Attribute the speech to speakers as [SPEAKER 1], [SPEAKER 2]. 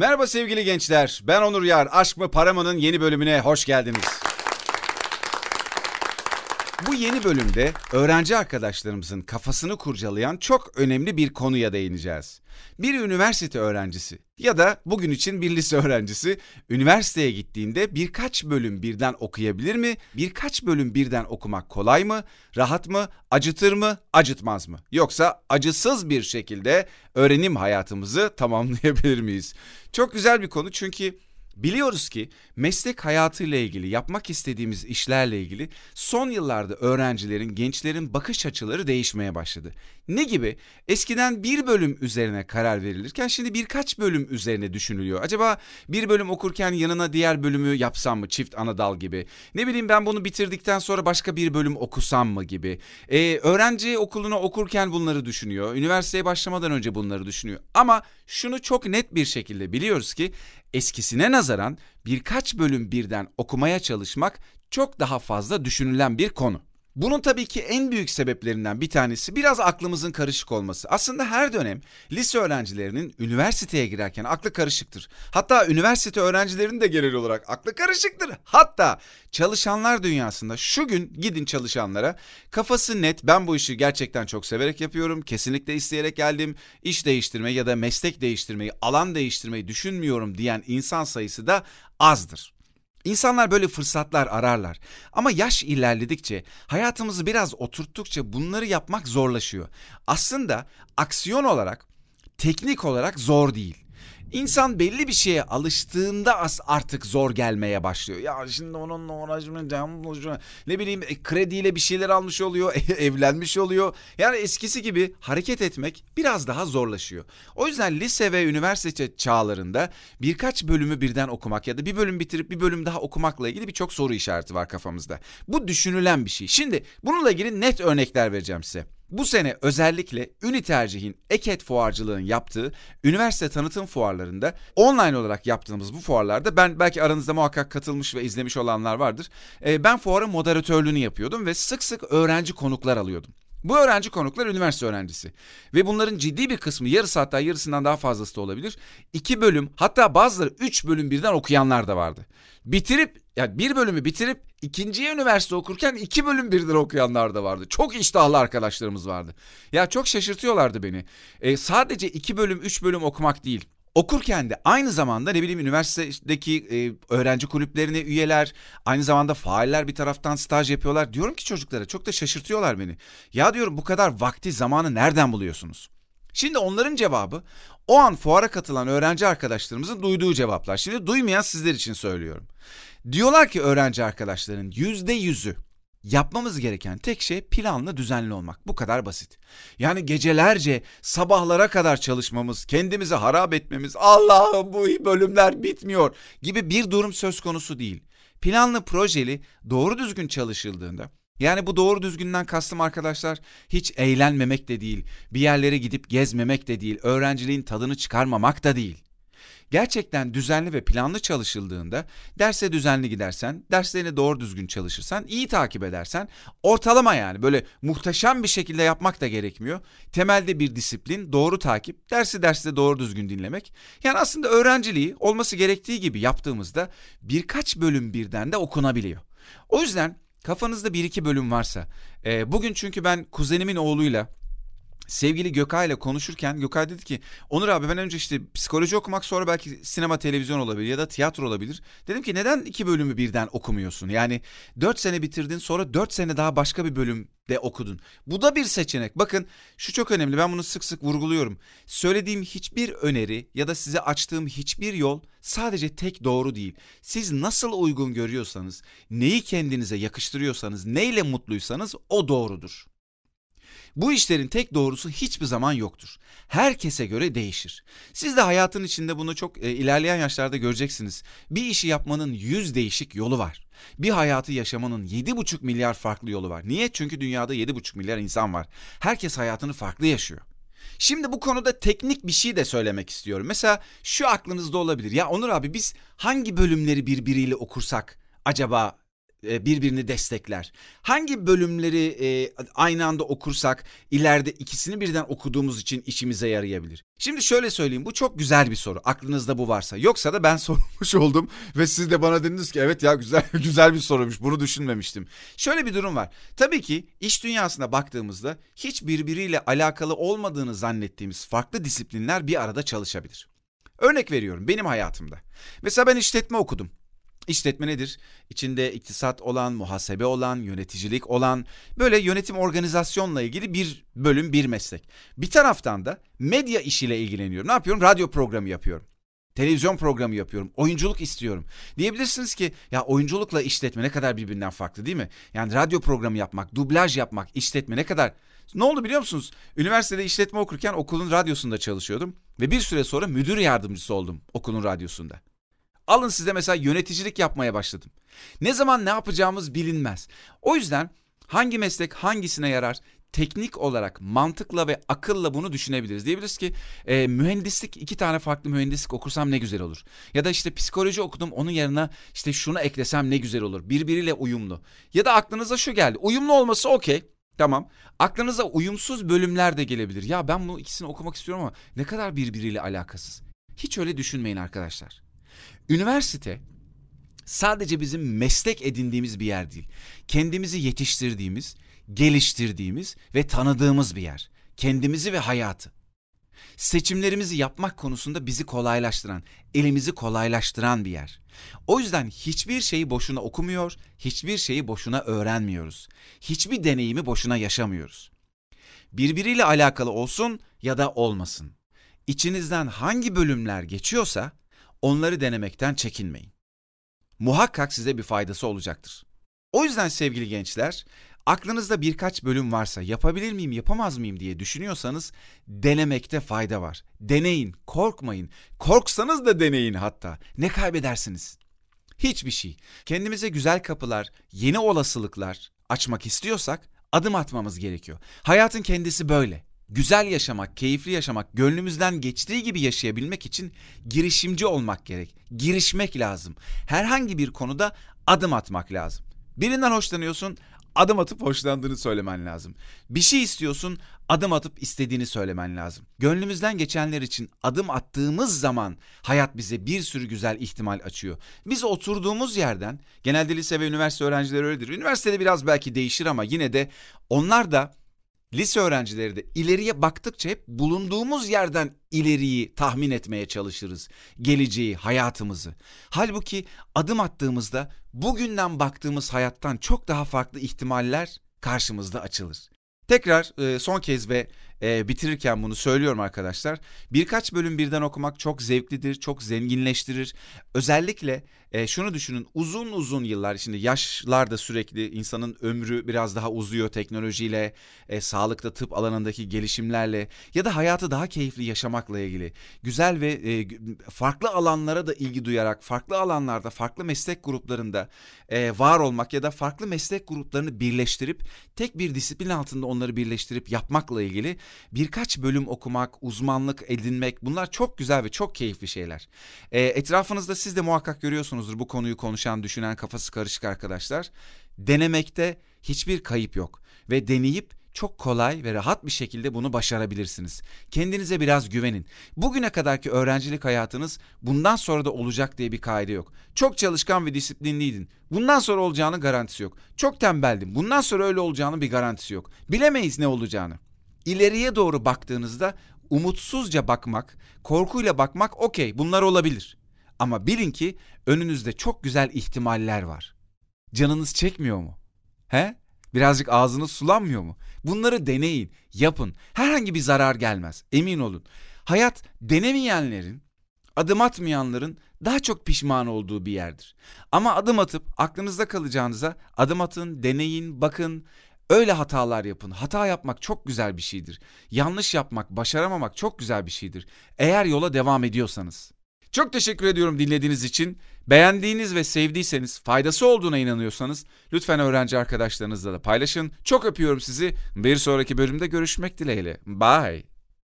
[SPEAKER 1] Merhaba sevgili gençler. Ben Onur Yar. Aşk mı para mı'nın yeni bölümüne hoş geldiniz. Bu yeni bölümde öğrenci arkadaşlarımızın kafasını kurcalayan çok önemli bir konuya değineceğiz. Bir üniversite öğrencisi ya da bugün için bir lise öğrencisi üniversiteye gittiğinde birkaç bölüm birden okuyabilir mi? Birkaç bölüm birden okumak kolay mı? Rahat mı? Acıtır mı? Acıtmaz mı? Yoksa acısız bir şekilde öğrenim hayatımızı tamamlayabilir miyiz? Çok güzel bir konu çünkü Biliyoruz ki meslek hayatıyla ilgili, yapmak istediğimiz işlerle ilgili son yıllarda öğrencilerin, gençlerin bakış açıları değişmeye başladı. Ne gibi? Eskiden bir bölüm üzerine karar verilirken şimdi birkaç bölüm üzerine düşünülüyor. Acaba bir bölüm okurken yanına diğer bölümü yapsam mı çift ana dal gibi? Ne bileyim ben bunu bitirdikten sonra başka bir bölüm okusam mı gibi? Ee, öğrenci okulunu okurken bunları düşünüyor. Üniversiteye başlamadan önce bunları düşünüyor. Ama şunu çok net bir şekilde biliyoruz ki eskisine nazaran birkaç bölüm birden okumaya çalışmak çok daha fazla düşünülen bir konu. Bunun tabii ki en büyük sebeplerinden bir tanesi biraz aklımızın karışık olması. Aslında her dönem lise öğrencilerinin üniversiteye girerken aklı karışıktır. Hatta üniversite öğrencilerinin de genel olarak aklı karışıktır. Hatta çalışanlar dünyasında şu gün gidin çalışanlara kafası net ben bu işi gerçekten çok severek yapıyorum. Kesinlikle isteyerek geldim. İş değiştirmeyi ya da meslek değiştirmeyi, alan değiştirmeyi düşünmüyorum diyen insan sayısı da azdır. İnsanlar böyle fırsatlar ararlar. Ama yaş ilerledikçe, hayatımızı biraz oturttukça bunları yapmak zorlaşıyor. Aslında aksiyon olarak, teknik olarak zor değil. İnsan belli bir şeye alıştığında as artık zor gelmeye başlıyor. Ya şimdi onunla uğraşmayacağım. Ne bileyim e, krediyle bir şeyler almış oluyor, evlenmiş oluyor. Yani eskisi gibi hareket etmek biraz daha zorlaşıyor. O yüzden lise ve üniversite çağlarında birkaç bölümü birden okumak ya da bir bölüm bitirip bir bölüm daha okumakla ilgili birçok soru işareti var kafamızda. Bu düşünülen bir şey. Şimdi bununla ilgili net örnekler vereceğim size. Bu sene özellikle Ünü Tercih'in Eket Fuarcılığın yaptığı üniversite tanıtım fuarlarında online olarak yaptığımız bu fuarlarda ben belki aranızda muhakkak katılmış ve izlemiş olanlar vardır. E, ben fuarın moderatörlüğünü yapıyordum ve sık sık öğrenci konuklar alıyordum. Bu öğrenci konuklar üniversite öğrencisi ve bunların ciddi bir kısmı yarısı hatta yarısından daha fazlası da olabilir. İki bölüm hatta bazıları üç bölüm birden okuyanlar da vardı. Bitirip yani bir bölümü bitirip ikinciye üniversite okurken iki bölüm birden okuyanlar da vardı. Çok iştahlı arkadaşlarımız vardı. Ya çok şaşırtıyorlardı beni. E, sadece iki bölüm üç bölüm okumak değil. Okurken de aynı zamanda ne bileyim üniversitedeki e, öğrenci kulüplerine üyeler, aynı zamanda faaller bir taraftan staj yapıyorlar. Diyorum ki çocuklara çok da şaşırtıyorlar beni. Ya diyorum bu kadar vakti zamanı nereden buluyorsunuz? Şimdi onların cevabı o an fuara katılan öğrenci arkadaşlarımızın duyduğu cevaplar. Şimdi duymayan sizler için söylüyorum. Diyorlar ki öğrenci arkadaşların yüzde yüzü Yapmamız gereken tek şey planlı düzenli olmak. Bu kadar basit. Yani gecelerce sabahlara kadar çalışmamız, kendimizi harap etmemiz, Allah'ım bu bölümler bitmiyor gibi bir durum söz konusu değil. Planlı projeli doğru düzgün çalışıldığında yani bu doğru düzgünden kastım arkadaşlar hiç eğlenmemek de değil, bir yerlere gidip gezmemek de değil, öğrenciliğin tadını çıkarmamak da değil. Gerçekten düzenli ve planlı çalışıldığında derse düzenli gidersen, derslerini doğru düzgün çalışırsan, iyi takip edersen ortalama yani böyle muhteşem bir şekilde yapmak da gerekmiyor. Temelde bir disiplin, doğru takip, dersi derste doğru düzgün dinlemek. Yani aslında öğrenciliği olması gerektiği gibi yaptığımızda birkaç bölüm birden de okunabiliyor. O yüzden kafanızda bir iki bölüm varsa, e, bugün çünkü ben kuzenimin oğluyla sevgili Gökay ile konuşurken Gökay dedi ki Onur abi ben önce işte psikoloji okumak sonra belki sinema televizyon olabilir ya da tiyatro olabilir. Dedim ki neden iki bölümü birden okumuyorsun? Yani dört sene bitirdin sonra dört sene daha başka bir bölüm de okudun. Bu da bir seçenek. Bakın şu çok önemli ben bunu sık sık vurguluyorum. Söylediğim hiçbir öneri ya da size açtığım hiçbir yol sadece tek doğru değil. Siz nasıl uygun görüyorsanız, neyi kendinize yakıştırıyorsanız, neyle mutluysanız o doğrudur. Bu işlerin tek doğrusu hiçbir zaman yoktur. Herkese göre değişir. Siz de hayatın içinde bunu çok e, ilerleyen yaşlarda göreceksiniz. Bir işi yapmanın yüz değişik yolu var. Bir hayatı yaşamanın yedi buçuk milyar farklı yolu var. Niye? Çünkü dünyada yedi buçuk milyar insan var. Herkes hayatını farklı yaşıyor. Şimdi bu konuda teknik bir şey de söylemek istiyorum. Mesela şu aklınızda olabilir. Ya Onur abi biz hangi bölümleri birbiriyle okursak acaba birbirini destekler? Hangi bölümleri e, aynı anda okursak ileride ikisini birden okuduğumuz için işimize yarayabilir? Şimdi şöyle söyleyeyim bu çok güzel bir soru. Aklınızda bu varsa. Yoksa da ben sormuş oldum ve siz de bana dediniz ki evet ya güzel güzel bir soruymuş. Bunu düşünmemiştim. Şöyle bir durum var. Tabii ki iş dünyasına baktığımızda hiç birbiriyle alakalı olmadığını zannettiğimiz farklı disiplinler bir arada çalışabilir. Örnek veriyorum benim hayatımda. Mesela ben işletme okudum. İşletme nedir? İçinde iktisat olan, muhasebe olan, yöneticilik olan, böyle yönetim organizasyonla ilgili bir bölüm, bir meslek. Bir taraftan da medya işiyle ilgileniyorum. Ne yapıyorum? Radyo programı yapıyorum. Televizyon programı yapıyorum. Oyunculuk istiyorum. Diyebilirsiniz ki ya oyunculukla işletme ne kadar birbirinden farklı değil mi? Yani radyo programı yapmak, dublaj yapmak, işletme ne kadar... Ne oldu biliyor musunuz? Üniversitede işletme okurken okulun radyosunda çalışıyordum. Ve bir süre sonra müdür yardımcısı oldum okulun radyosunda. Alın size mesela yöneticilik yapmaya başladım. Ne zaman ne yapacağımız bilinmez. O yüzden hangi meslek hangisine yarar? Teknik olarak mantıkla ve akılla bunu düşünebiliriz. Diyebiliriz ki e, mühendislik iki tane farklı mühendislik okursam ne güzel olur. Ya da işte psikoloji okudum onun yerine işte şunu eklesem ne güzel olur. Birbiriyle uyumlu. Ya da aklınıza şu geldi. Uyumlu olması okey. Tamam. Aklınıza uyumsuz bölümler de gelebilir. Ya ben bu ikisini okumak istiyorum ama ne kadar birbiriyle alakasız. Hiç öyle düşünmeyin arkadaşlar. Üniversite sadece bizim meslek edindiğimiz bir yer değil. Kendimizi yetiştirdiğimiz, geliştirdiğimiz ve tanıdığımız bir yer. Kendimizi ve hayatı. Seçimlerimizi yapmak konusunda bizi kolaylaştıran, elimizi kolaylaştıran bir yer. O yüzden hiçbir şeyi boşuna okumuyor, hiçbir şeyi boşuna öğrenmiyoruz. Hiçbir deneyimi boşuna yaşamıyoruz. Birbiriyle alakalı olsun ya da olmasın. İçinizden hangi bölümler geçiyorsa onları denemekten çekinmeyin. Muhakkak size bir faydası olacaktır. O yüzden sevgili gençler, aklınızda birkaç bölüm varsa yapabilir miyim, yapamaz mıyım diye düşünüyorsanız denemekte fayda var. Deneyin, korkmayın. Korksanız da deneyin hatta. Ne kaybedersiniz? Hiçbir şey. Kendimize güzel kapılar, yeni olasılıklar açmak istiyorsak adım atmamız gerekiyor. Hayatın kendisi böyle güzel yaşamak, keyifli yaşamak, gönlümüzden geçtiği gibi yaşayabilmek için girişimci olmak gerek. Girişmek lazım. Herhangi bir konuda adım atmak lazım. Birinden hoşlanıyorsun, adım atıp hoşlandığını söylemen lazım. Bir şey istiyorsun, adım atıp istediğini söylemen lazım. Gönlümüzden geçenler için adım attığımız zaman hayat bize bir sürü güzel ihtimal açıyor. Biz oturduğumuz yerden, genelde lise ve üniversite öğrencileri öyledir. Üniversitede biraz belki değişir ama yine de onlar da lise öğrencileri de ileriye baktıkça hep bulunduğumuz yerden ileriyi tahmin etmeye çalışırız. Geleceği, hayatımızı. Halbuki adım attığımızda bugünden baktığımız hayattan çok daha farklı ihtimaller karşımızda açılır. Tekrar e, son kez ve e, bitirirken bunu söylüyorum arkadaşlar. Birkaç bölüm birden okumak çok zevklidir, çok zenginleştirir. Özellikle e, şunu düşünün uzun uzun yıllar şimdi yaşlarda sürekli insanın ömrü biraz daha uzuyor teknolojiyle, e, sağlıkta tıp alanındaki gelişimlerle ya da hayatı daha keyifli yaşamakla ilgili. Güzel ve e, farklı alanlara da ilgi duyarak farklı alanlarda farklı meslek gruplarında e, var olmak ya da farklı meslek gruplarını birleştirip tek bir disiplin altında onları birleştirip yapmakla ilgili birkaç bölüm okumak, uzmanlık edinmek bunlar çok güzel ve çok keyifli şeyler. E, etrafınızda siz de muhakkak görüyorsunuzdur bu konuyu konuşan, düşünen, kafası karışık arkadaşlar. Denemekte hiçbir kayıp yok ve deneyip çok kolay ve rahat bir şekilde bunu başarabilirsiniz. Kendinize biraz güvenin. Bugüne kadarki öğrencilik hayatınız bundan sonra da olacak diye bir kaide yok. Çok çalışkan ve disiplinliydin. Bundan sonra olacağını garantisi yok. Çok tembeldin. Bundan sonra öyle olacağını bir garantisi yok. Bilemeyiz ne olacağını. İleriye doğru baktığınızda umutsuzca bakmak, korkuyla bakmak okey bunlar olabilir. Ama bilin ki önünüzde çok güzel ihtimaller var. Canınız çekmiyor mu? He? Birazcık ağzınız sulanmıyor mu? Bunları deneyin, yapın. Herhangi bir zarar gelmez. Emin olun. Hayat denemeyenlerin, adım atmayanların daha çok pişman olduğu bir yerdir. Ama adım atıp aklınızda kalacağınıza adım atın, deneyin, bakın. Öyle hatalar yapın. Hata yapmak çok güzel bir şeydir. Yanlış yapmak, başaramamak çok güzel bir şeydir. Eğer yola devam ediyorsanız. Çok teşekkür ediyorum dinlediğiniz için. Beğendiğiniz ve sevdiyseniz, faydası olduğuna inanıyorsanız lütfen öğrenci arkadaşlarınızla da paylaşın. Çok öpüyorum sizi. Bir sonraki bölümde görüşmek dileğiyle. Bye.